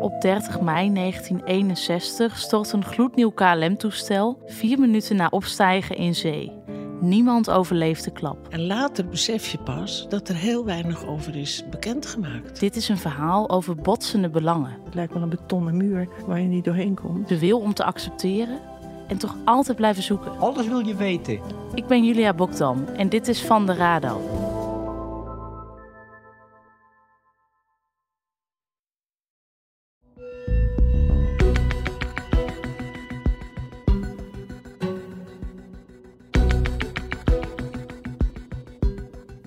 Op 30 mei 1961 stort een gloednieuw KLM-toestel vier minuten na opstijgen in zee. Niemand overleeft de klap. En later besef je pas dat er heel weinig over is bekendgemaakt. Dit is een verhaal over botsende belangen. Het lijkt wel een betonnen muur waar je niet doorheen komt. De wil om te accepteren en toch altijd blijven zoeken. Alles wil je weten. Ik ben Julia Bokdam en dit is Van de Radar.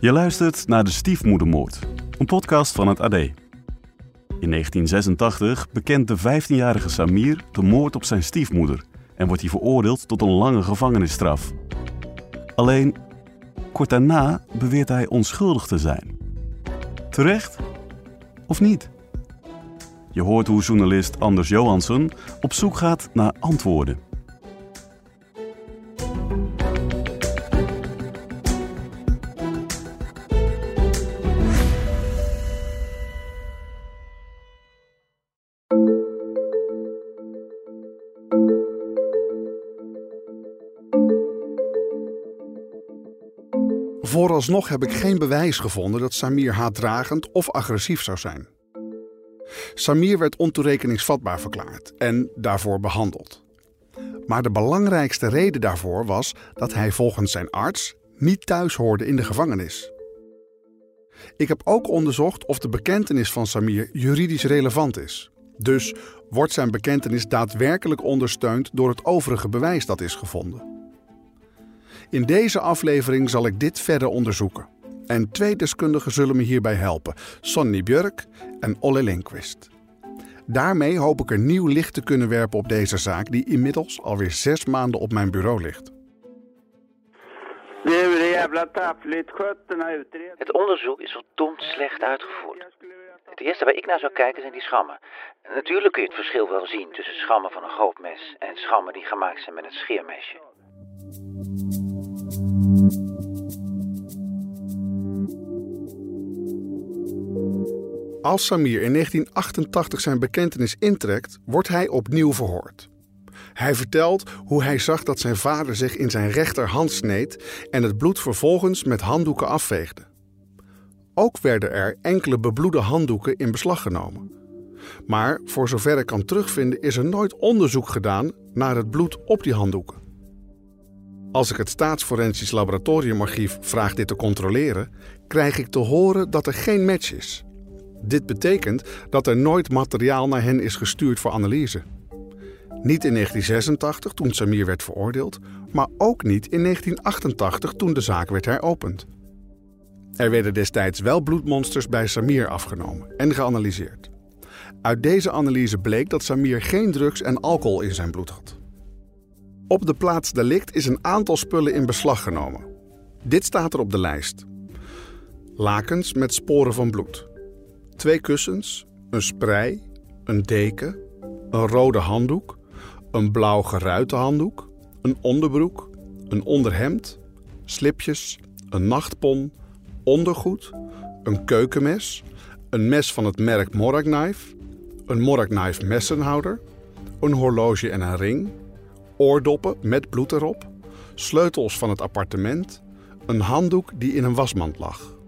Je luistert naar De Stiefmoedermoord, een podcast van het AD. In 1986 bekent de 15-jarige Samir de moord op zijn stiefmoeder en wordt hij veroordeeld tot een lange gevangenisstraf. Alleen, kort daarna beweert hij onschuldig te zijn. Terecht of niet? Je hoort hoe journalist Anders Johansson op zoek gaat naar antwoorden. Vooralsnog heb ik geen bewijs gevonden dat Samir haatdragend of agressief zou zijn. Samir werd ontoerekeningsvatbaar verklaard en daarvoor behandeld. Maar de belangrijkste reden daarvoor was dat hij volgens zijn arts niet thuis hoorde in de gevangenis. Ik heb ook onderzocht of de bekentenis van Samir juridisch relevant is. Dus wordt zijn bekentenis daadwerkelijk ondersteund door het overige bewijs dat is gevonden. In deze aflevering zal ik dit verder onderzoeken. En twee deskundigen zullen me hierbij helpen: Sonny Björk en Olle Lindqvist. Daarmee hoop ik er nieuw licht te kunnen werpen op deze zaak, die inmiddels alweer zes maanden op mijn bureau ligt. Het onderzoek is verdomd slecht uitgevoerd. Het eerste waar ik naar zou kijken zijn die schammen. Natuurlijk kun je het verschil wel zien tussen schammen van een groot mes en schammen die gemaakt zijn met een scheermesje. Als Samir in 1988 zijn bekentenis intrekt, wordt hij opnieuw verhoord. Hij vertelt hoe hij zag dat zijn vader zich in zijn rechterhand sneed en het bloed vervolgens met handdoeken afveegde. Ook werden er enkele bebloede handdoeken in beslag genomen. Maar voor zover ik kan terugvinden is er nooit onderzoek gedaan naar het bloed op die handdoeken. Als ik het Staatsforensisch Laboratoriumarchief vraag dit te controleren, krijg ik te horen dat er geen match is. Dit betekent dat er nooit materiaal naar hen is gestuurd voor analyse. Niet in 1986 toen Samir werd veroordeeld, maar ook niet in 1988 toen de zaak werd heropend. Er werden destijds wel bloedmonsters bij Samir afgenomen en geanalyseerd. Uit deze analyse bleek dat Samir geen drugs en alcohol in zijn bloed had. Op de plaats delict is een aantal spullen in beslag genomen. Dit staat er op de lijst: lakens met sporen van bloed, twee kussens, een sprei, een deken, een rode handdoek, een blauw geruite handdoek, een onderbroek, een onderhemd, slipjes, een nachtpon, ondergoed, een keukenmes, een mes van het merk Morak Knife, een Morak Knife messenhouder, een horloge en een ring, oordoppen met bloed erop, sleutels van het appartement, een handdoek die in een wasmand lag.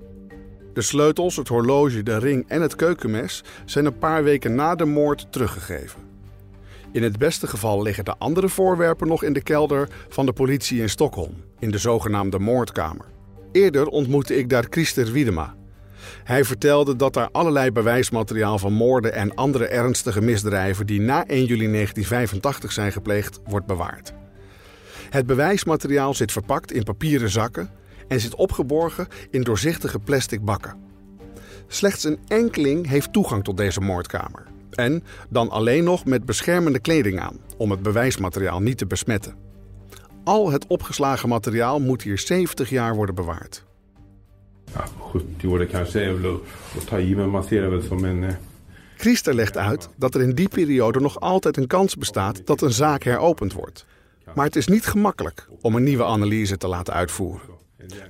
De sleutels, het horloge, de ring en het keukenmes zijn een paar weken na de moord teruggegeven. In het beste geval liggen de andere voorwerpen nog in de kelder van de politie in Stockholm, in de zogenaamde moordkamer. Eerder ontmoette ik daar Christer Wiedema. Hij vertelde dat daar allerlei bewijsmateriaal van moorden en andere ernstige misdrijven die na 1 juli 1985 zijn gepleegd, wordt bewaard. Het bewijsmateriaal zit verpakt in papieren zakken en zit opgeborgen in doorzichtige plastic bakken. Slechts een enkeling heeft toegang tot deze moordkamer. En dan alleen nog met beschermende kleding aan, om het bewijsmateriaal niet te besmetten. Al het opgeslagen materiaal moet hier 70 jaar worden bewaard. Ja, 70 år, det kanske är väl att ta i, men man ser det väl som en... eh, Christer legt uit dat er in die periode nog altijd een kans bestaat dat een zaak heropend wordt. Maar het is niet gemakkelijk om een nieuwe analyse te laten uitvoeren.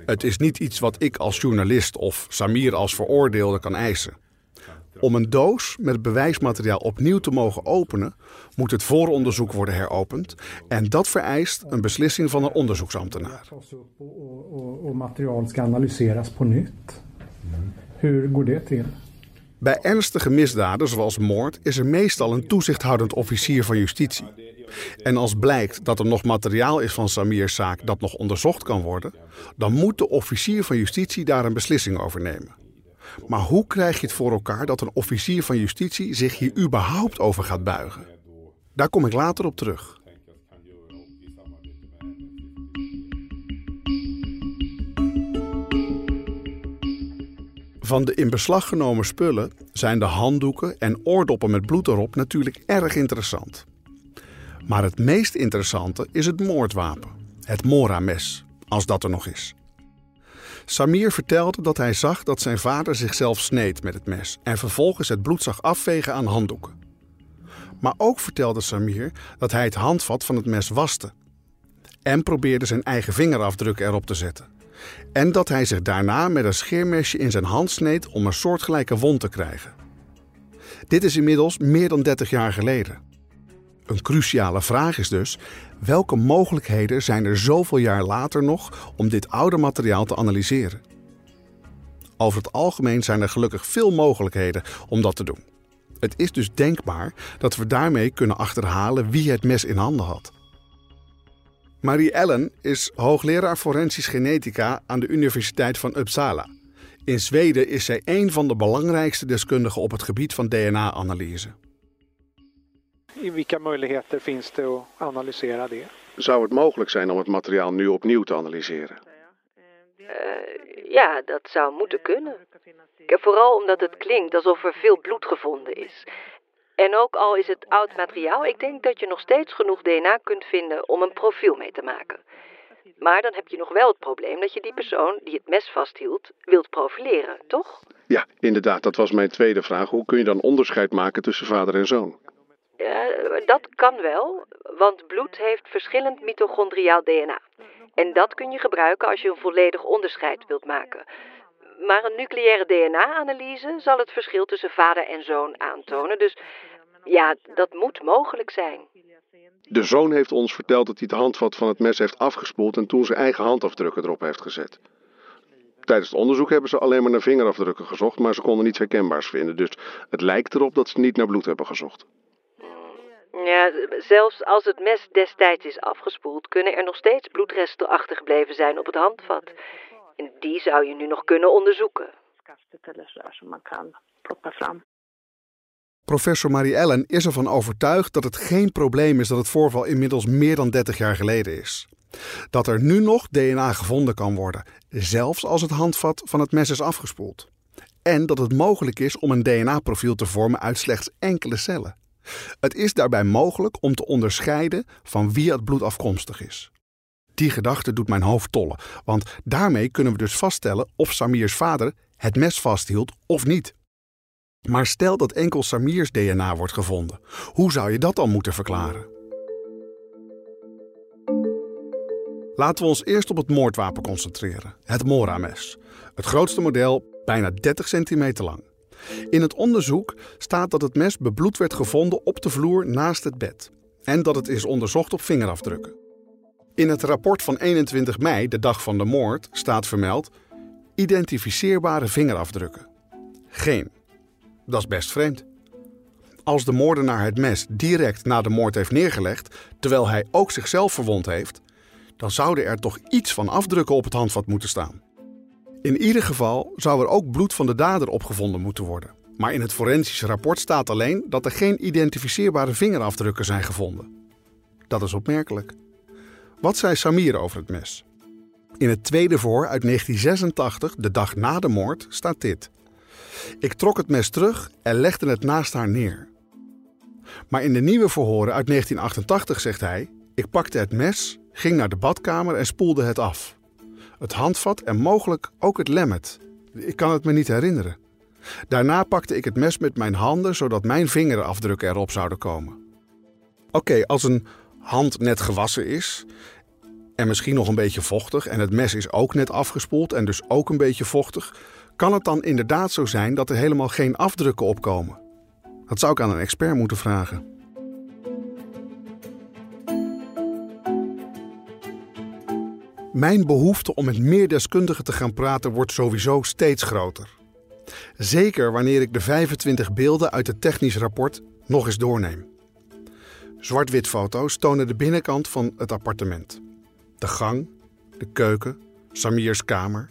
Het is niet iets wat ik als journalist of Samir als veroordeelde kan eisen. Om een doos met bewijsmateriaal opnieuw te mogen openen, moet het vooronderzoek worden heropend. En dat vereist een beslissing van een onderzoeksambtenaar. material ska analyseras på nytt. Hur går det till? Bij ernstige misdaden zoals moord is er meestal een toezichthoudend officier van justitie. En als blijkt dat er nog materiaal is van Samir's zaak dat nog onderzocht kan worden, dan moet de officier van justitie daar een beslissing over nemen. Maar hoe krijg je het voor elkaar dat een officier van justitie zich hier überhaupt over gaat buigen? Daar kom ik later op terug. Van de in beslag genomen spullen zijn de handdoeken en oordoppen met bloed erop natuurlijk erg interessant. Maar het meest interessante is het moordwapen, het Mora-mes, als dat er nog is. Samir vertelde dat hij zag dat zijn vader zichzelf sneed met het mes en vervolgens het bloed zag afvegen aan handdoeken. Maar ook vertelde Samir dat hij het handvat van het mes waste en probeerde zijn eigen vingerafdrukken erop te zetten. En dat hij zich daarna met een scheermesje in zijn hand sneed om een soortgelijke wond te krijgen. Dit is inmiddels meer dan 30 jaar geleden. Een cruciale vraag is dus: welke mogelijkheden zijn er zoveel jaar later nog om dit oude materiaal te analyseren? Over het algemeen zijn er gelukkig veel mogelijkheden om dat te doen. Het is dus denkbaar dat we daarmee kunnen achterhalen wie het mes in handen had. Marie Ellen is hoogleraar forensisch genetica aan de Universiteit van Uppsala. In Zweden is zij een van de belangrijkste deskundigen op het gebied van DNA-analyse. Vilka möjligheter finns det att analysera det? Zou het mogelijk zijn om het materiaal nu opnieuw te analyseren? Eh, ja, dat zou moeten kunnen. Vooral omdat het klinkt alsof er veel bloed gevonden is. En ook al is het oud materiaal, ik denk dat je nog steeds genoeg DNA kunt vinden om een profiel mee te maken. Maar dan heb je nog wel het probleem dat je die persoon die het mes vasthield wilt profileren, toch? Ja, inderdaad, dat was mijn tweede vraag. Hoe kun je dan onderscheid maken tussen vader en zoon? Ja, dat kan wel, want bloed heeft verschillend mitochondriaal DNA. En dat kun je gebruiken als je een volledig onderscheid wilt maken. Maar een nucleaire DNA-analyse zal het verschil tussen vader en zoon aantonen. Dus ja, dat moet mogelijk zijn. De zoon heeft ons verteld dat hij het handvat van het mes heeft afgespoeld en toen zijn eigen handafdrukken erop heeft gezet. Tijdens het onderzoek hebben ze alleen maar naar vingerafdrukken gezocht, maar ze konden niets herkenbaars vinden. Dus het lijkt erop dat ze niet naar bloed hebben gezocht. Ja, zelfs als het mes destijds is afgespoeld, kunnen er nog steeds bloedresten achtergebleven zijn op het handvat. En die zou je nu nog kunnen onderzoeken. Professor Marie Ellen is ervan overtuigd dat het geen probleem is dat het voorval inmiddels meer dan 30 jaar geleden is. Dat er nu nog DNA gevonden kan worden, zelfs als het handvat van het mes is afgespoeld. En dat het mogelijk is om een DNA-profiel te vormen uit slechts enkele cellen. Het is daarbij mogelijk om te onderscheiden van wie het bloed afkomstig is. Die gedachte doet mijn hoofd tollen, want daarmee kunnen we dus vaststellen of Samirs vader het mes vasthield of niet. Maar stel dat enkel Samirs DNA wordt gevonden, hoe zou je dat dan moeten verklaren? Laten we ons eerst op het moordwapen concentreren, het Mora-mes. Het grootste model, bijna 30 centimeter lang. In het onderzoek staat dat het mes bebloed werd gevonden op de vloer naast het bed en dat het is onderzocht op vingerafdrukken. In het rapport van 21 mei, de dag van de moord, staat vermeld identificeerbare vingerafdrukken. Geen. Dat is best vreemd. Als de moordenaar het mes direct na de moord heeft neergelegd, terwijl hij ook zichzelf verwond heeft, dan zouden er toch iets van afdrukken op het handvat moeten staan. In ieder geval zou er ook bloed van de dader opgevonden moeten worden. Maar in het forensische rapport staat alleen dat er geen identificeerbare vingerafdrukken zijn gevonden. Dat is opmerkelijk. Wat zei Samir over het mes? In het tweede voor uit 1986, de dag na de moord, staat dit. Ik trok het mes terug en legde het naast haar neer. Maar in de nieuwe verhoren uit 1988 zegt hij: Ik pakte het mes ging naar de badkamer en spoelde het af. Het handvat en mogelijk ook het lemmet. Ik kan het me niet herinneren. Daarna pakte ik het mes met mijn handen zodat mijn vingerafdrukken erop zouden komen. Oké, als een hand net gewassen is en misschien nog een beetje vochtig en het mes is ook net afgespoeld en dus ook een beetje vochtig, kan het dan inderdaad zo zijn dat er helemaal geen afdrukken opkomen? Dat zou ik aan een expert moeten vragen. Mijn behoefte om met meer deskundigen te gaan praten wordt sowieso steeds groter. Zeker wanneer ik de 25 beelden uit het technisch rapport nog eens doorneem. Zwart-wit foto's tonen de binnenkant van het appartement. De gang, de keuken, Samir's kamer,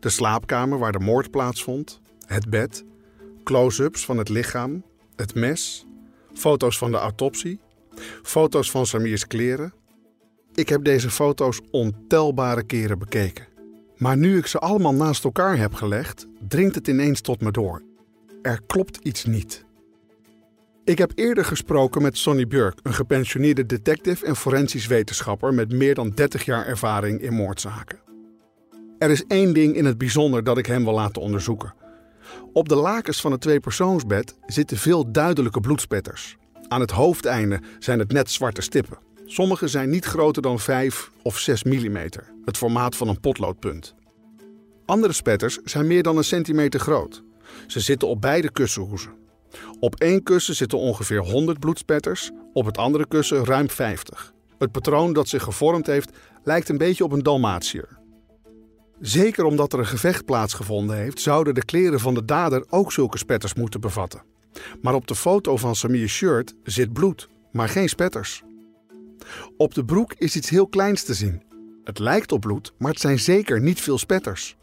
de slaapkamer waar de moord plaatsvond, het bed, close-ups van het lichaam, het mes, foto's van de autopsie, foto's van Samir's kleren. Ik heb deze foto's ontelbare keren bekeken. Maar nu ik ze allemaal naast elkaar heb gelegd, dringt het ineens tot me door. Er klopt iets niet. Ik heb eerder gesproken met Sonny Björk, een gepensioneerde detective en forensisch wetenschapper met meer dan 30 jaar ervaring in moordzaken. Er is één ding in het bijzonder dat ik hem wil laten onderzoeken. Op de lakens van het tweepersoonsbed zitten veel duidelijke bloedspetters. Aan het hoofdeinde zijn het net zwarte stippen. Sommige zijn niet groter dan 5 of 6 mm, het formaat van een potloodpunt. Andere spetters zijn meer dan een centimeter groot. Ze zitten op beide kussenhoezen. Op één kussen zitten ongeveer 100 bloedspetters, op het andere kussen ruim 50. Het patroon dat zich gevormd heeft lijkt een beetje op een dalmatier. Zeker omdat er een gevecht plaatsgevonden heeft, zouden de kleren van de dader ook zulke spetters moeten bevatten. Maar op de foto van Samir's shirt zit bloed, maar geen spetters. Op de broek is iets heel kleins te zien. Het lijkt op bloed, maar het zijn zeker niet veel spetters.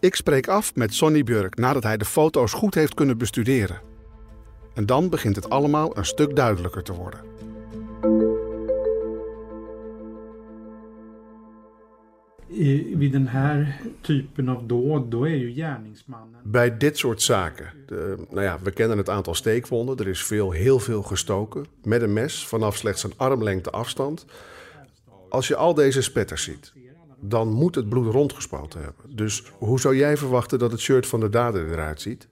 Ik spreek af met Sonny Björk nadat hij de foto's goed heeft kunnen bestuderen. En dan begint het allemaal een stuk duidelijker te worden. I, vid den här typen av dåd, då är ju gärningsmannen... Bij dit soort zaken, de, nou ja, we kennen het aantal steekwonden. Er is veel, heel veel gestoken met een mes vanaf slechts een armlengte afstand. Als je al deze spetters ziet, dan moet het bloed rondgespoten hebben. Dus hoe zou jij verwachten dat het shirt van de dader eruit ziet?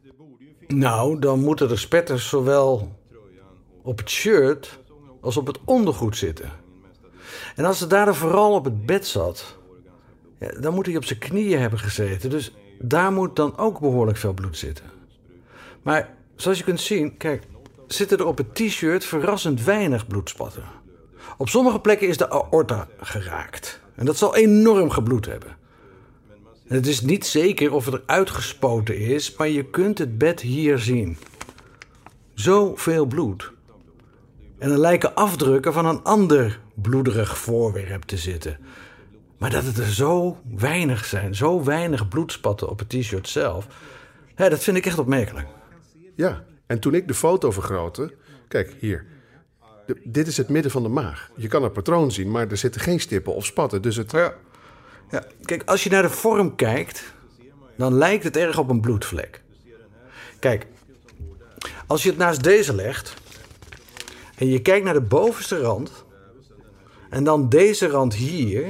Nou, dan moeten de spetters zowel op het shirt als op het ondergoed zitten. En als de dader vooral op het bed zat, dan moet hij op zijn knieën hebben gezeten. Dus daar moet dan ook behoorlijk veel bloed zitten. Maar zoals je kunt zien, kijk, zitten er op het t-shirt verrassend weinig bloedspatten. Op sommige plekken is de aorta geraakt. En dat zal enorm gebloed hebben. En het is niet zeker of het er uitgespoten is, maar je kunt het bed hier zien. Zoveel bloed. En er lijken afdrukken van een ander bloederig voorwerp te zitten. Maar dat het er zo weinig zijn, zo weinig bloedspatten op het t-shirt zelf, ja, dat vind ik echt opmerkelijk. Ja, en toen ik de foto vergrootte, kijk hier, de- dit is het midden van de maag. Je kan het patroon zien, maar er zitten geen stippen of spatten. Dus het. Ja. Ja, kijk, als je naar de vorm kijkt, dan lijkt het erg op een bloedvlek. Kijk, als je het naast deze legt en je kijkt naar de bovenste rand en dan deze rand hier,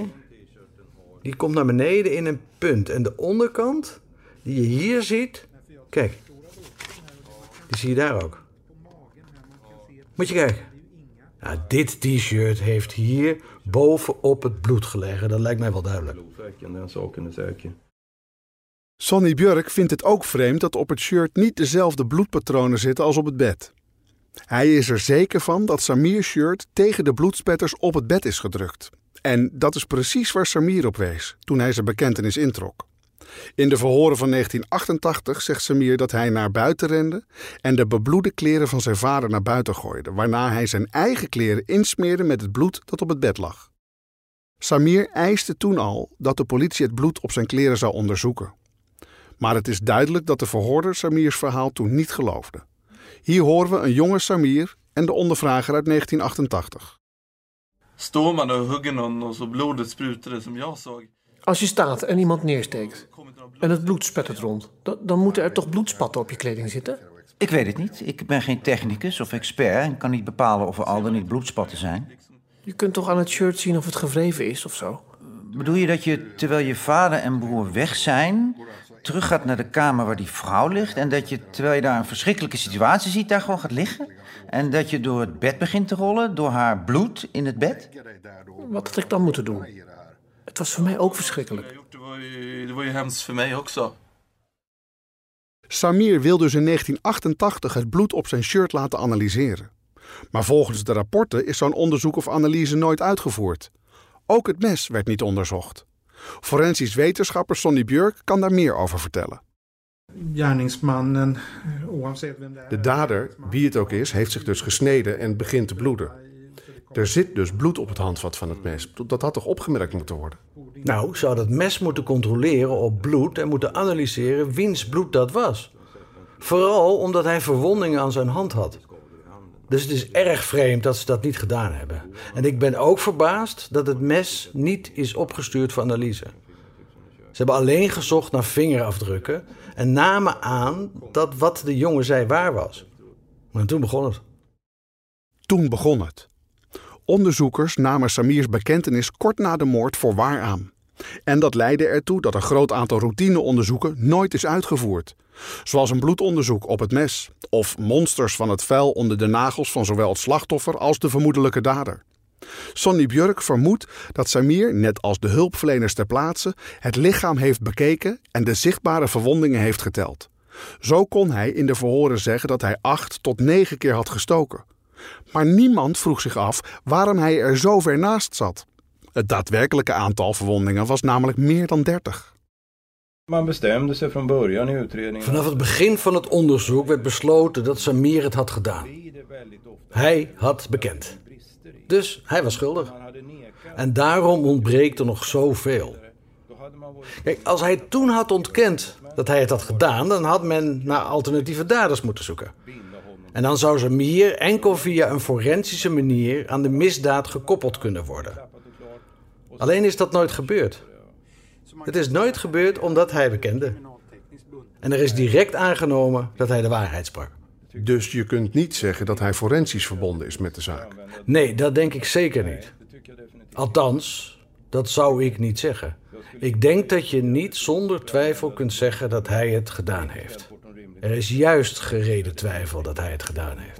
die komt naar beneden in een punt. En de onderkant, die je hier ziet, kijk, die zie je daar ook. Moet je kijken. Nou, dit t-shirt heeft hier bovenop het bloed gelegen. Dat lijkt mij wel duidelijk. Sonny Björk vindt het ook vreemd dat op het shirt niet dezelfde bloedpatronen zitten als op het bed. Hij is er zeker van dat Samir's shirt tegen de bloedspetters op het bed is gedrukt. En dat is precies waar Samir op wees toen hij zijn bekentenis introk. In de verhoren van 1988 zegt Samir dat hij naar buiten rende en de bebloede kleren van zijn vader naar buiten gooide, waarna hij zijn eigen kleren insmeerde met het bloed dat op het bed lag. Samir eiste toen al dat de politie het bloed op zijn kleren zou onderzoeken. Maar het is duidelijk dat de verhoorder Samirs verhaal toen niet geloofde. Hier horen we een jonge Samir en de ondervrager uit 1988. Står man och hugger någon och så blodet sprutade som jag såg. Als je staat en iemand neersteekt en het bloed spettert rond, dan, dan moeten er toch bloedspatten op je kleding zitten? Ik weet het niet. Ik ben geen technicus of expert en kan niet bepalen of er al dan niet bloedspatten zijn. Je kunt toch aan het shirt zien of het gewreven is of zo? Bedoel je dat je, terwijl je vader en broer weg zijn, teruggaat naar de kamer waar die vrouw ligt... en dat je, terwijl je daar een verschrikkelijke situatie ziet, daar gewoon gaat liggen? En dat je door het bed begint te rollen, door haar bloed in het bed? Wat had ik dan moeten doen? Het was voor mij ook verschrikkelijk. Det var ju hemskt för mig också. Samir wil dus in 1988 het bloed op zijn shirt laten analyseren. Maar volgens de rapporten is zo'n onderzoek of analyse nooit uitgevoerd. Ook het mes werd niet onderzocht. Forensisch wetenschapper Sonny Björk kan daar meer over vertellen. Är... De dader, wie het ook is, heeft zich dus gesneden en begint te bloeden. Er zit dus bloed op het handvat van het mes. Dat had toch opgemerkt moeten worden? Nou, zou dat mes moeten controleren op bloed en moeten analyseren wiens bloed dat was. Vooral omdat hij verwondingen aan zijn hand had. Dus het is erg vreemd dat ze dat niet gedaan hebben. En ik ben ook verbaasd dat het mes niet is opgestuurd voor analyse. Ze hebben alleen gezocht naar vingerafdrukken en namen aan dat wat de jongen zei waar was. Maar toen begon het. Toen begon het. Onderzoekers namen Samirs bekentenis kort na de moord voor waar aan. En dat leidde ertoe dat een groot aantal routineonderzoeken nooit is uitgevoerd. Zoals een bloedonderzoek op het mes of monsters van het vuil onder de nagels van zowel het slachtoffer als de vermoedelijke dader. Sonny Björk vermoedt dat Samir, net als de hulpverleners ter plaatse, het lichaam heeft bekeken en de zichtbare verwondingen heeft geteld. Zo kon hij in de verhoren zeggen dat hij acht tot negen keer had gestoken. Maar niemand vroeg zich af waarom hij er zo ver naast zat. Het daadwerkelijke aantal verwondingen was namelijk meer dan 30. Man bestämde sig från början i utredningen. Vanaf het begin van het onderzoek werd besloten dat Samir het had gedaan. Hij had bekend. Dus hij was schuldig. En daarom ontbreekt er nog zoveel. Kijk, als hij toen had ontkend dat hij het had gedaan, dan had men naar alternatieve daders moeten zoeken. En dan zou Samir enkel via een forensische manier aan de misdaad gekoppeld kunnen worden. Alleen is dat nooit gebeurd. Het is nooit gebeurd omdat hij bekende. En er is direct aangenomen dat hij de waarheid sprak. Dus je kunt niet zeggen dat hij forensisch verbonden is met de zaak. Nee, dat denk ik zeker niet. Althans, dat zou ik niet zeggen. Ik denk dat je niet zonder twijfel kunt zeggen dat hij het gedaan heeft. Er is juist gereden twijfel dat hij het gedaan heeft.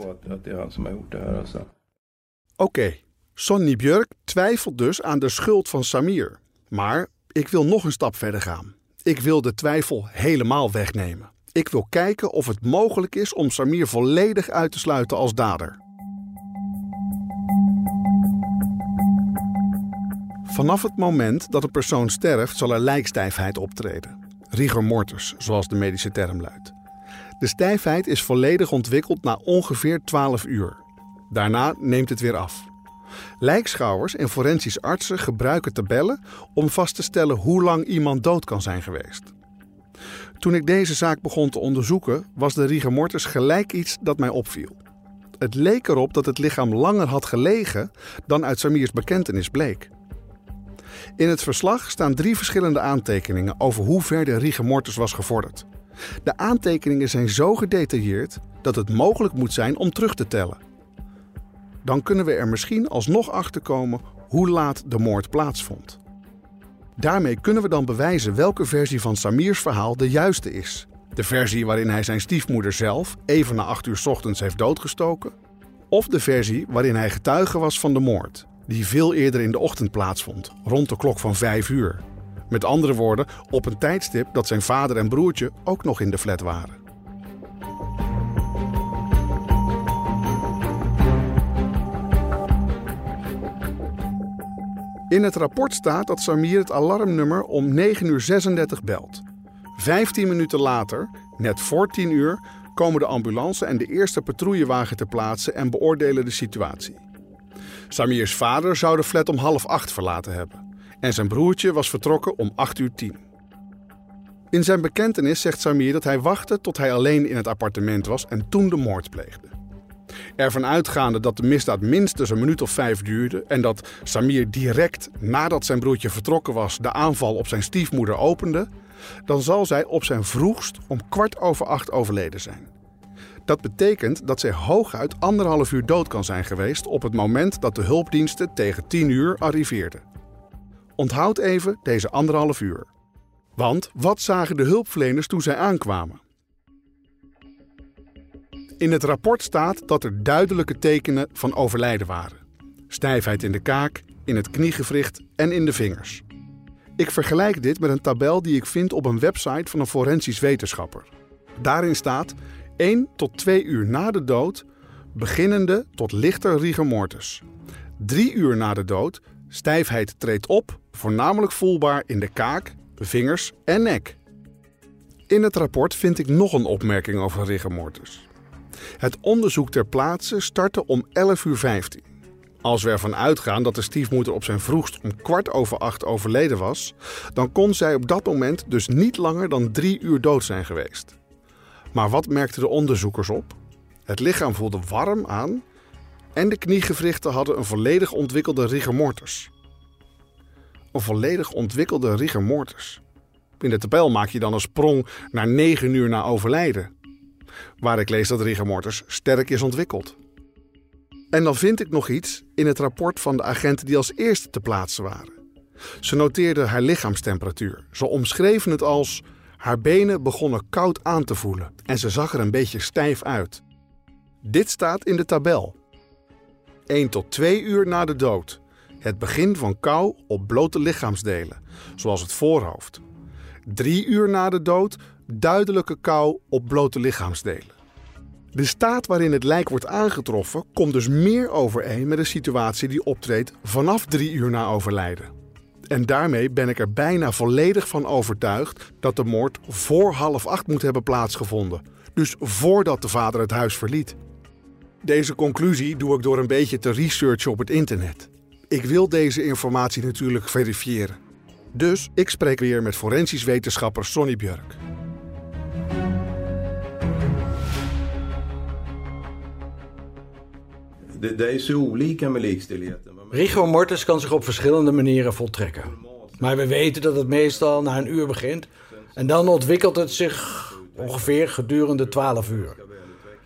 Att det Sonny Björk twijfelt dus aan de schuld van Samir. Maar ik wil nog een stap verder gaan. Ik wil de twijfel helemaal wegnemen. Ik wil kijken of het mogelijk is om Samir volledig uit te sluiten als dader. Vanaf het moment dat een persoon sterft, zal er lijkstijfheid optreden. Rigor mortis, zoals de medische term luidt. De stijfheid is volledig ontwikkeld na ongeveer 12 uur. Daarna neemt het weer af. Lijkschouwers en forensisch artsen gebruiken tabellen om vast te stellen hoe lang iemand dood kan zijn geweest. Toen ik deze zaak begon te onderzoeken, was de rigor mortis gelijk iets dat mij opviel. Het leek erop dat het lichaam langer had gelegen dan uit Samirs bekentenis bleek. In het verslag staan drie verschillende aantekeningen over hoe ver de rigor mortis was gevorderd. De aantekeningen zijn zo gedetailleerd dat het mogelijk moet zijn om terug te tellen. Dan kunnen we er misschien alsnog achter komen hoe laat de moord plaatsvond. Daarmee kunnen we dan bewijzen welke versie van Samirs verhaal de juiste is. De versie waarin hij zijn stiefmoeder zelf even na 8 uur ochtends heeft doodgestoken. Of de versie waarin hij getuige was van de moord, die veel eerder in de ochtend plaatsvond, rond de klok van 5 uur. Met andere woorden, op een tijdstip dat zijn vader en broertje ook nog in de flat waren. In het rapport staat dat Samir het alarmnummer om 9 uur 36 belt. 15 minuten later, net voor 10 uur, komen de ambulance en de eerste patrouillewagen ter plaatse en beoordelen de situatie. Samirs vader zou de flat om half acht verlaten hebben en zijn broertje was vertrokken om 8 uur 10. In zijn bekentenis zegt Samir dat hij wachtte tot hij alleen in het appartement was en toen de moord pleegde. Ervan uitgaande dat de misdaad minstens een minuut of vijf duurde en dat Samir direct nadat zijn broertje vertrokken was de aanval op zijn stiefmoeder opende, dan zal zij op zijn vroegst om kwart over acht overleden zijn. Dat betekent dat zij hooguit anderhalf uur dood kan zijn geweest op het moment dat de hulpdiensten tegen 10 uur arriveerden. Onthoud even deze anderhalf uur. Want wat zagen de hulpverleners toen zij aankwamen? In het rapport staat dat er duidelijke tekenen van overlijden waren: stijfheid in de kaak, in het kniegewricht en in de vingers. Ik vergelijk dit met een tabel die ik vind op een website van een forensisch wetenschapper. Daarin staat 1 tot 2 uur na de dood, beginnende tot lichter rigor mortis. 3 uur na de dood, stijfheid treedt op, voornamelijk voelbaar in de kaak, vingers en nek. In het rapport vind ik nog een opmerking over rigor mortis. Het onderzoek ter plaatse startte om 11 uur 15. Als we ervan uitgaan dat de stiefmoeder op zijn vroegst om kwart over acht overleden was, dan kon zij op dat moment dus niet langer dan drie uur dood zijn geweest. Maar wat merkten de onderzoekers op? Het lichaam voelde warm aan en de kniegewrichten hadden een volledig ontwikkelde rigor mortis. Een volledig ontwikkelde rigor mortis. In de tabel maak je dan een sprong naar 9 uur na overlijden. Waar ik lees dat rigor mortis sterk is ontwikkeld. En dan vind ik nog iets in het rapport van de agenten die als eerste te plaatsen waren. Ze noteerden haar lichaamstemperatuur. Ze omschreven het als haar benen begonnen koud aan te voelen en ze zag er een beetje stijf uit. Dit staat in de tabel. 1 tot 2 uur na de dood. Het begin van kou op blote lichaamsdelen, zoals het voorhoofd. 3 uur na de dood duidelijke kou op blote lichaamsdelen. De staat waarin het lijk wordt aangetroffen komt dus meer overeen met een situatie die optreedt vanaf drie uur na overlijden. En daarmee ben ik er bijna volledig van overtuigd dat de moord voor half acht moet hebben plaatsgevonden. Dus voordat de vader het huis verliet. Deze conclusie doe ik door een beetje te researchen op het internet. Ik wil deze informatie natuurlijk verifiëren. Dus ik spreek weer met forensisch wetenschapper Sonny Björk. Rigor mortis kan zich op verschillende manieren voltrekken. Maar we weten dat het meestal na een uur begint. En dan ontwikkelt het zich ongeveer gedurende 12 uur.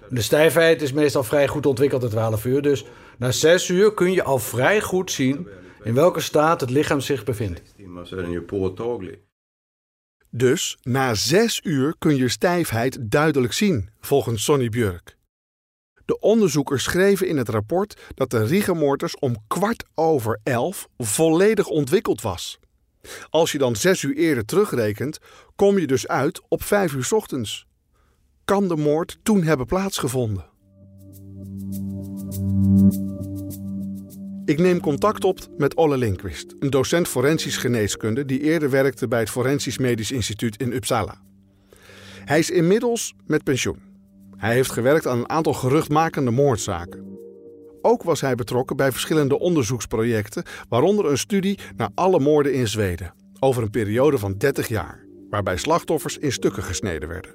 De stijfheid is meestal vrij goed ontwikkeld in 12 uur. Dus na 6 uur kun je al vrij goed zien in welke staat het lichaam zich bevindt. Dus na zes uur kun je stijfheid duidelijk zien, volgens Sonny Björk. De onderzoekers schreven in het rapport dat de rigor mortis om kwart over elf volledig ontwikkeld was. Als je dan zes uur eerder terugrekent, kom je dus uit op vijf uur ochtends. Kan de moord toen hebben plaatsgevonden? Ik neem contact op met Olle Lindqvist, een docent forensisch geneeskunde die eerder werkte bij het Forensisch Medisch Instituut in Uppsala. Hij is inmiddels met pensioen. Hij heeft gewerkt aan een aantal geruchtmakende moordzaken. Ook was hij betrokken bij verschillende onderzoeksprojecten, waaronder een studie naar alle moorden in Zweden, over een periode van 30 jaar, waarbij slachtoffers in stukken gesneden werden.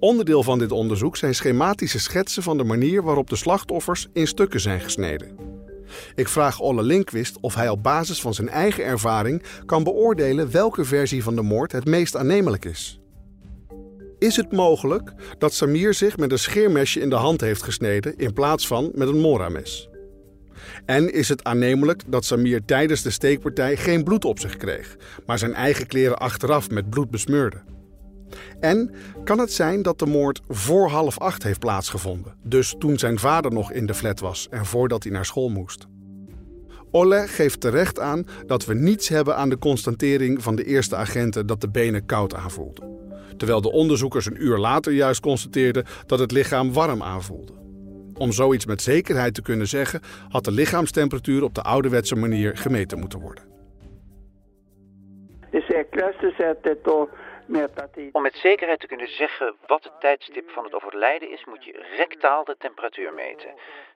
Onderdeel van dit onderzoek zijn schematische schetsen van de manier waarop de slachtoffers in stukken zijn gesneden. Ik vraag Olle Lindqvist of hij op basis van zijn eigen ervaring kan beoordelen welke versie van de moord het meest aannemelijk is. Is het mogelijk dat Samir zich met een scheermesje in de hand heeft gesneden in plaats van met een morames? En is het aannemelijk dat Samir tijdens de steekpartij geen bloed op zich kreeg, maar zijn eigen kleren achteraf met bloed besmeurde? En kan het zijn dat de moord voor half acht heeft plaatsgevonden, dus toen zijn vader nog in de flat was en voordat hij naar school moest? Olle geeft terecht aan dat we niets hebben aan de constatering van de eerste agenten dat de benen koud aanvoelden. Terwijl de onderzoekers een uur later juist constateerden dat het lichaam warm aanvoelde. Om zoiets met zekerheid te kunnen zeggen, had de lichaamstemperatuur op de ouderwetse manier gemeten moeten worden. Om met zekerheid te kunnen zeggen wat het tijdstip van het overlijden is, moet je rectaal de temperatuur meten.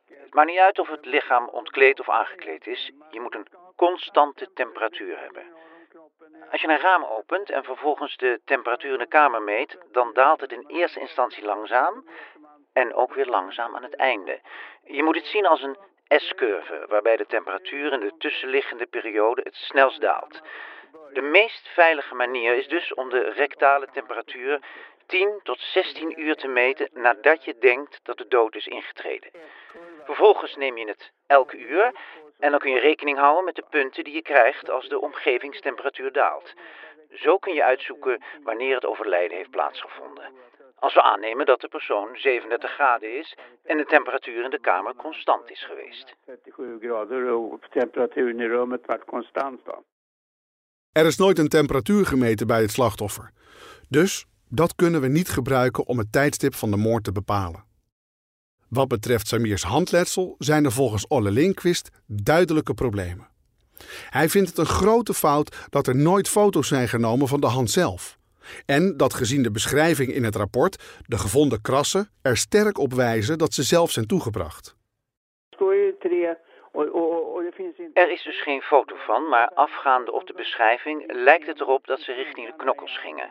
Het maakt niet uit of het lichaam ontkleed of aangekleed is, je moet een constante temperatuur hebben. Als je een raam opent en vervolgens de temperatuur in de kamer meet, dan daalt het in eerste instantie langzaam en ook weer langzaam aan het einde. Je moet het zien als een S-curve, waarbij de temperatuur in de tussenliggende periode het snelst daalt. De meest veilige manier is dus om de rectale temperatuur 10 tot 16 uur te meten nadat je denkt dat de dood is ingetreden. Vervolgens neem je het elk uur en dan kun je rekening houden met de punten die je krijgt als de omgevingstemperatuur daalt. Zo kun je uitzoeken wanneer het overlijden heeft plaatsgevonden. Als we aannemen dat de persoon 37 graden is en de temperatuur in de kamer constant is geweest. 37 grader och temperaturen i rummet vart konstant då. Er is nooit een temperatuur gemeten bij het slachtoffer. Dus dat kunnen we niet gebruiken om het tijdstip van de moord te bepalen. Wat betreft Samirs handletsel zijn er volgens Olle Lindqvist duidelijke problemen. Hij vindt het een grote fout dat er nooit foto's zijn genomen van de hand zelf. En dat gezien de beschrijving in het rapport de gevonden krassen er sterk op wijzen dat ze zelf zijn toegebracht. Er is dus geen foto van, maar afgaande op de beschrijving lijkt het erop dat ze richting de knokkels gingen.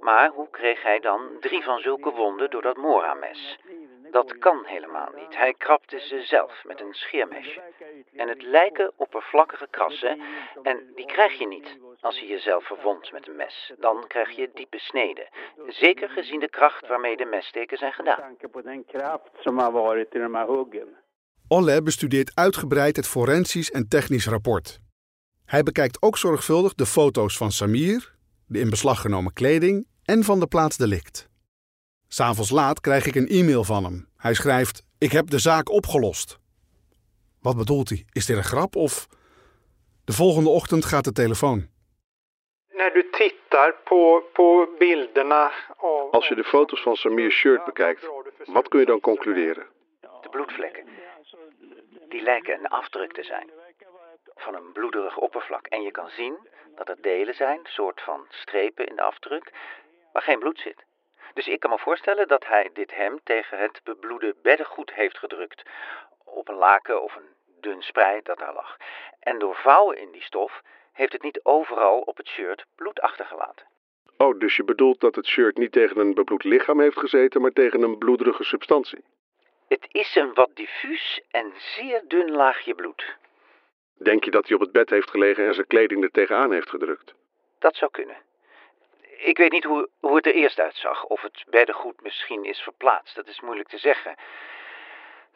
Maar hoe kreeg hij dan drie van zulke wonden door dat Mora-mes? Dat kan helemaal niet. Hij krabde ze zelf met een scheermesje. En het lijken oppervlakkige krassen en die krijg je niet als je jezelf verwondt met een mes. Dan krijg je diepe sneden. Zeker gezien de kracht waarmee de messteken zijn gedaan. Olle bestudeert uitgebreid het forensisch en technisch rapport. Hij bekijkt ook zorgvuldig de foto's van Samir, de in beslag genomen kleding en van de plaats delict. S'avonds laat krijg ik een e-mail van hem. Hij schrijft: Ik heb de zaak opgelost. Wat bedoelt hij? Is dit een grap of. De volgende ochtend gaat de telefoon. Als je de foto's van Samir's shirt bekijkt, wat kun je dan concluderen? De bloedvlekken. Die lijken een afdruk te zijn. Van een bloederig oppervlak. En je kan zien dat er delen zijn, soort van strepen in de afdruk, waar geen bloed zit. Dus ik kan me voorstellen dat hij dit hem tegen het bebloede beddengoed heeft gedrukt. Op een laken of een dun sprei dat daar lag. En door vouwen in die stof heeft het niet overal op het shirt bloed achtergelaten. Oh, dus je bedoelt dat het shirt niet tegen een bebloed lichaam heeft gezeten, maar tegen een bloederige substantie? Het is een wat diffuus en zeer dun laagje bloed. Denk je dat hij op het bed heeft gelegen en zijn kleding er tegenaan heeft gedrukt? Dat zou kunnen. Ik weet niet hoe, hoe het er eerst uitzag. Of het beddengoed misschien is verplaatst. Dat is moeilijk te zeggen.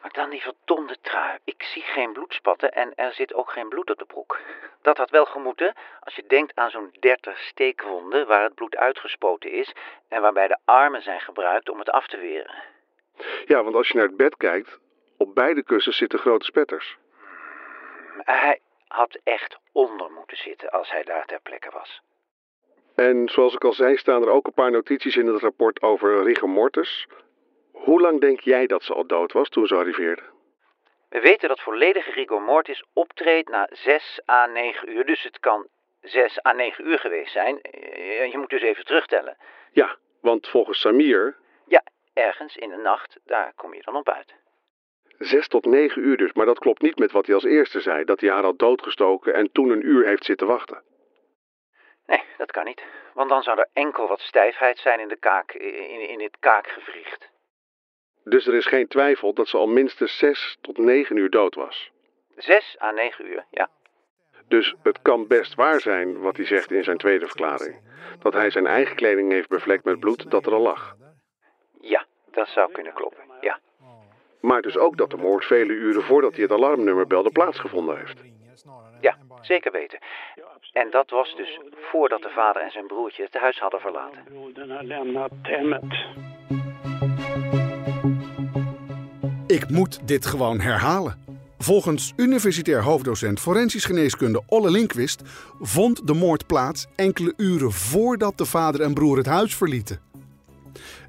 Maar dan die verdomde trui. Ik zie geen bloedspatten en er zit ook geen bloed op de broek. Dat had wel gemoeten als je denkt aan zo'n 30 steekwonden waar het bloed uitgespoten is en waarbij de armen zijn gebruikt om het af te weren. Ja, want als je naar het bed kijkt, op beide kussens zitten grote spetters. Hij had echt onder moeten zitten als hij daar ter plekke was. En zoals ik al zei, staan er ook een paar notities in het rapport over rigor mortis. Hoe lang denk jij dat ze al dood was toen ze arriveerde? We weten dat volledige rigor mortis optreedt na 6 à 9 uur. Dus het kan 6 à 9 uur geweest zijn. Eh, Je moet dus even terugtellen. Ja, want volgens Samir Ja, ergens in de nacht, daar kom je dan op uit. zes tot negen uur dus. Maar dat klopt niet met wat hij als eerste zei, dat hij haar had doodgestoken en toen een uur heeft zitten wachten. Nee, dat kan niet. Want dan zou er enkel wat stijfheid zijn in, de kaak, in, in het kaakgewricht. Dus er is geen twijfel dat ze al minstens zes tot negen uur dood was. 6 à 9 uur, ja. Dus het kan best waar zijn wat hij zegt in zijn tweede verklaring. Dat hij zijn eigen kleding heeft bevlekt met bloed dat er al lag. Ja, dat zou kunnen kloppen, ja. Maar dus ook dat de moord vele uren voordat hij het alarmnummer belde plaatsgevonden heeft. Ja, zeker weten. En dat was dus voordat de vader en zijn broertje het huis hadden verlaten. Ik moet dit gewoon herhalen. Volgens universitair hoofddocent forensisch geneeskunde Olle Lindqvist vond de moord plaats enkele uren voordat de vader en broer het huis verlieten.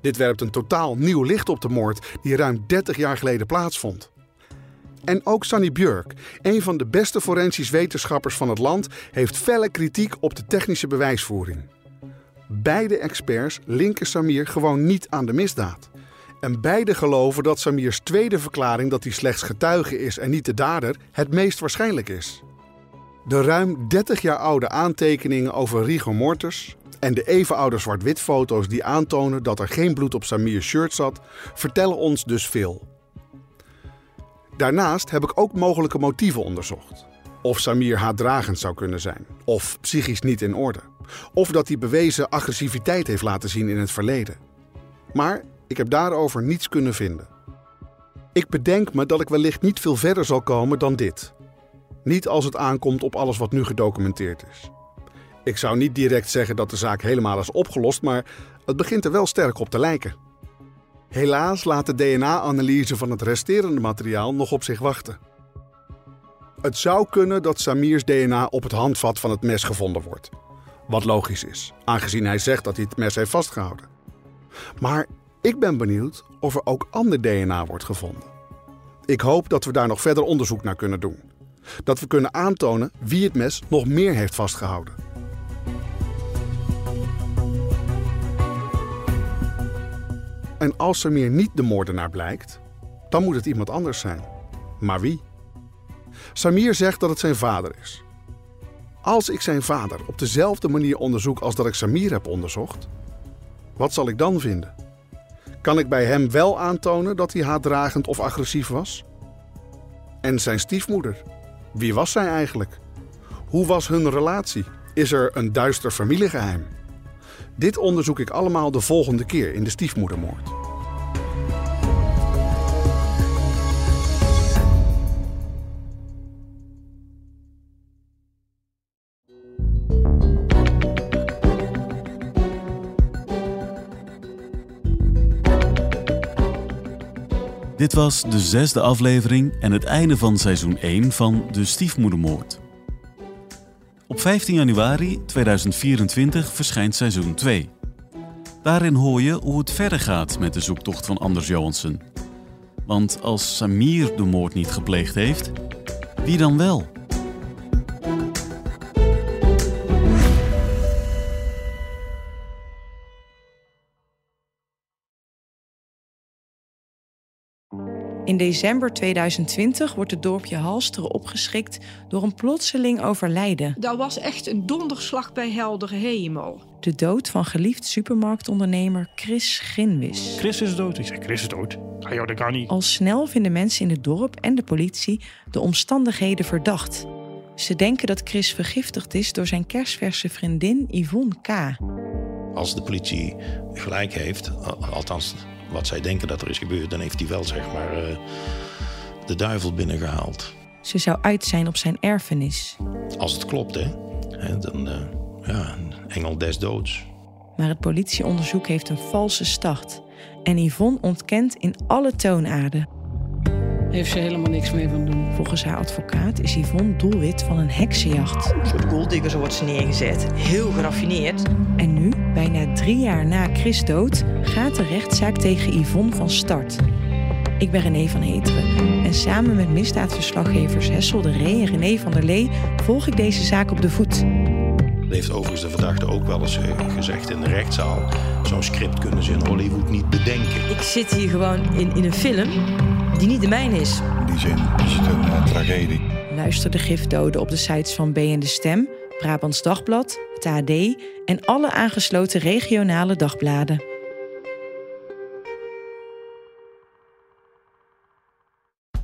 Dit werpt een totaal nieuw licht op de moord die ruim 30 jaar geleden plaatsvond. En ook Sunny Björk, een van de beste forensisch wetenschappers van het land, heeft felle kritiek op de technische bewijsvoering. Beide experts linken Samir gewoon niet aan de misdaad. En beide geloven dat Samirs tweede verklaring dat hij slechts getuige is en niet de dader het meest waarschijnlijk is. De ruim 30 jaar oude aantekeningen over rigor mortis en de even oude zwart-wit foto's die aantonen dat er geen bloed op Samir's shirt zat, vertellen ons dus veel. Daarnaast heb ik ook mogelijke motieven onderzocht. of Samir haatdragend zou kunnen zijn, of psychisch niet in orde, of dat hij bewezen agressiviteit heeft laten zien in het verleden. Maar ik heb daarover niets kunnen vinden. Ik bedenk me dat ik wellicht niet veel verder zal komen dan dit. Niet als het aankomt op alles wat nu gedocumenteerd is. Ik zou niet direct zeggen dat de zaak helemaal is opgelost, maar het begint er wel sterk op te lijken. Helaas laat de DNA-analyse van het resterende materiaal nog op zich wachten. Het zou kunnen dat Samirs DNA op het handvat van het mes gevonden wordt. Wat logisch is, aangezien hij zegt dat hij het mes heeft vastgehouden. Maar ik ben benieuwd of er ook ander DNA wordt gevonden. Ik hoop dat we daar nog verder onderzoek naar kunnen doen. Dat we kunnen aantonen wie het mes nog meer heeft vastgehouden. En als Samir niet de moordenaar blijkt, dan moet het iemand anders zijn. Maar wie? Samir zegt dat het zijn vader is. Als ik zijn vader op dezelfde manier onderzoek als dat ik Samir heb onderzocht, wat zal ik dan vinden? Kan ik bij hem wel aantonen dat hij haatdragend of agressief was? En zijn stiefmoeder, wie was zij eigenlijk? Hoe was hun relatie? Is er een duister familiegeheim? Dit onderzoek ik allemaal de volgende keer in de stiefmoedermoord. Dit was de zesde aflevering en het einde van seizoen 1 van De Stiefmoedermoord. Op 15 januari 2024 verschijnt seizoen 2. Daarin hoor je hoe het verder gaat met de zoektocht van Anders Johansen. Want als Samir de moord niet gepleegd heeft, wie dan wel? In december 2020 wordt het dorpje Halsteren opgeschrikt door een plotseling overlijden. Dat was echt een donderslag bij heldere hemel. De dood van geliefd supermarktondernemer Chris Ginwis. Chris is dood. Ik zeg, Chris is dood. Ah joh, dat kan niet. Al snel vinden mensen in het dorp en de politie de omstandigheden verdacht. Ze denken dat Chris vergiftigd is door zijn kerstverse vriendin Yvonne K. Als de politie gelijk heeft, althans wat zij denken dat er is gebeurd, dan heeft hij wel zeg maar uh, de duivel binnengehaald. Ze zou uit zijn op zijn erfenis. Als het klopt, hè? dan uh, ja, een engel des doods. Maar het politieonderzoek heeft een valse start. En Yvonne ontkent in alle toonaarden. Heeft ze helemaal niks mee van doen. Volgens haar advocaat is Yvonne doelwit van een heksenjacht. Een soort golddigger, zo wordt ze neergezet. Heel geraffineerd. En nu, bijna drie jaar na Chris dood, gaat de rechtszaak tegen Yvonne van start. Ik ben René van Heteren en samen met misdaadverslaggevers Hessel de Ree en René van der Lee volg ik deze zaak op de voet. Heeft overigens de verdachte ook wel eens gezegd in de rechtszaal. Zo'n script kunnen ze in Hollywood niet bedenken. Ik zit hier gewoon in, in een film die niet de mijne is. In die zin is het een uh, tragedie. Luister de gifdoden op de sites van B en de Stem, Brabants Dagblad, het AD en alle aangesloten regionale dagbladen.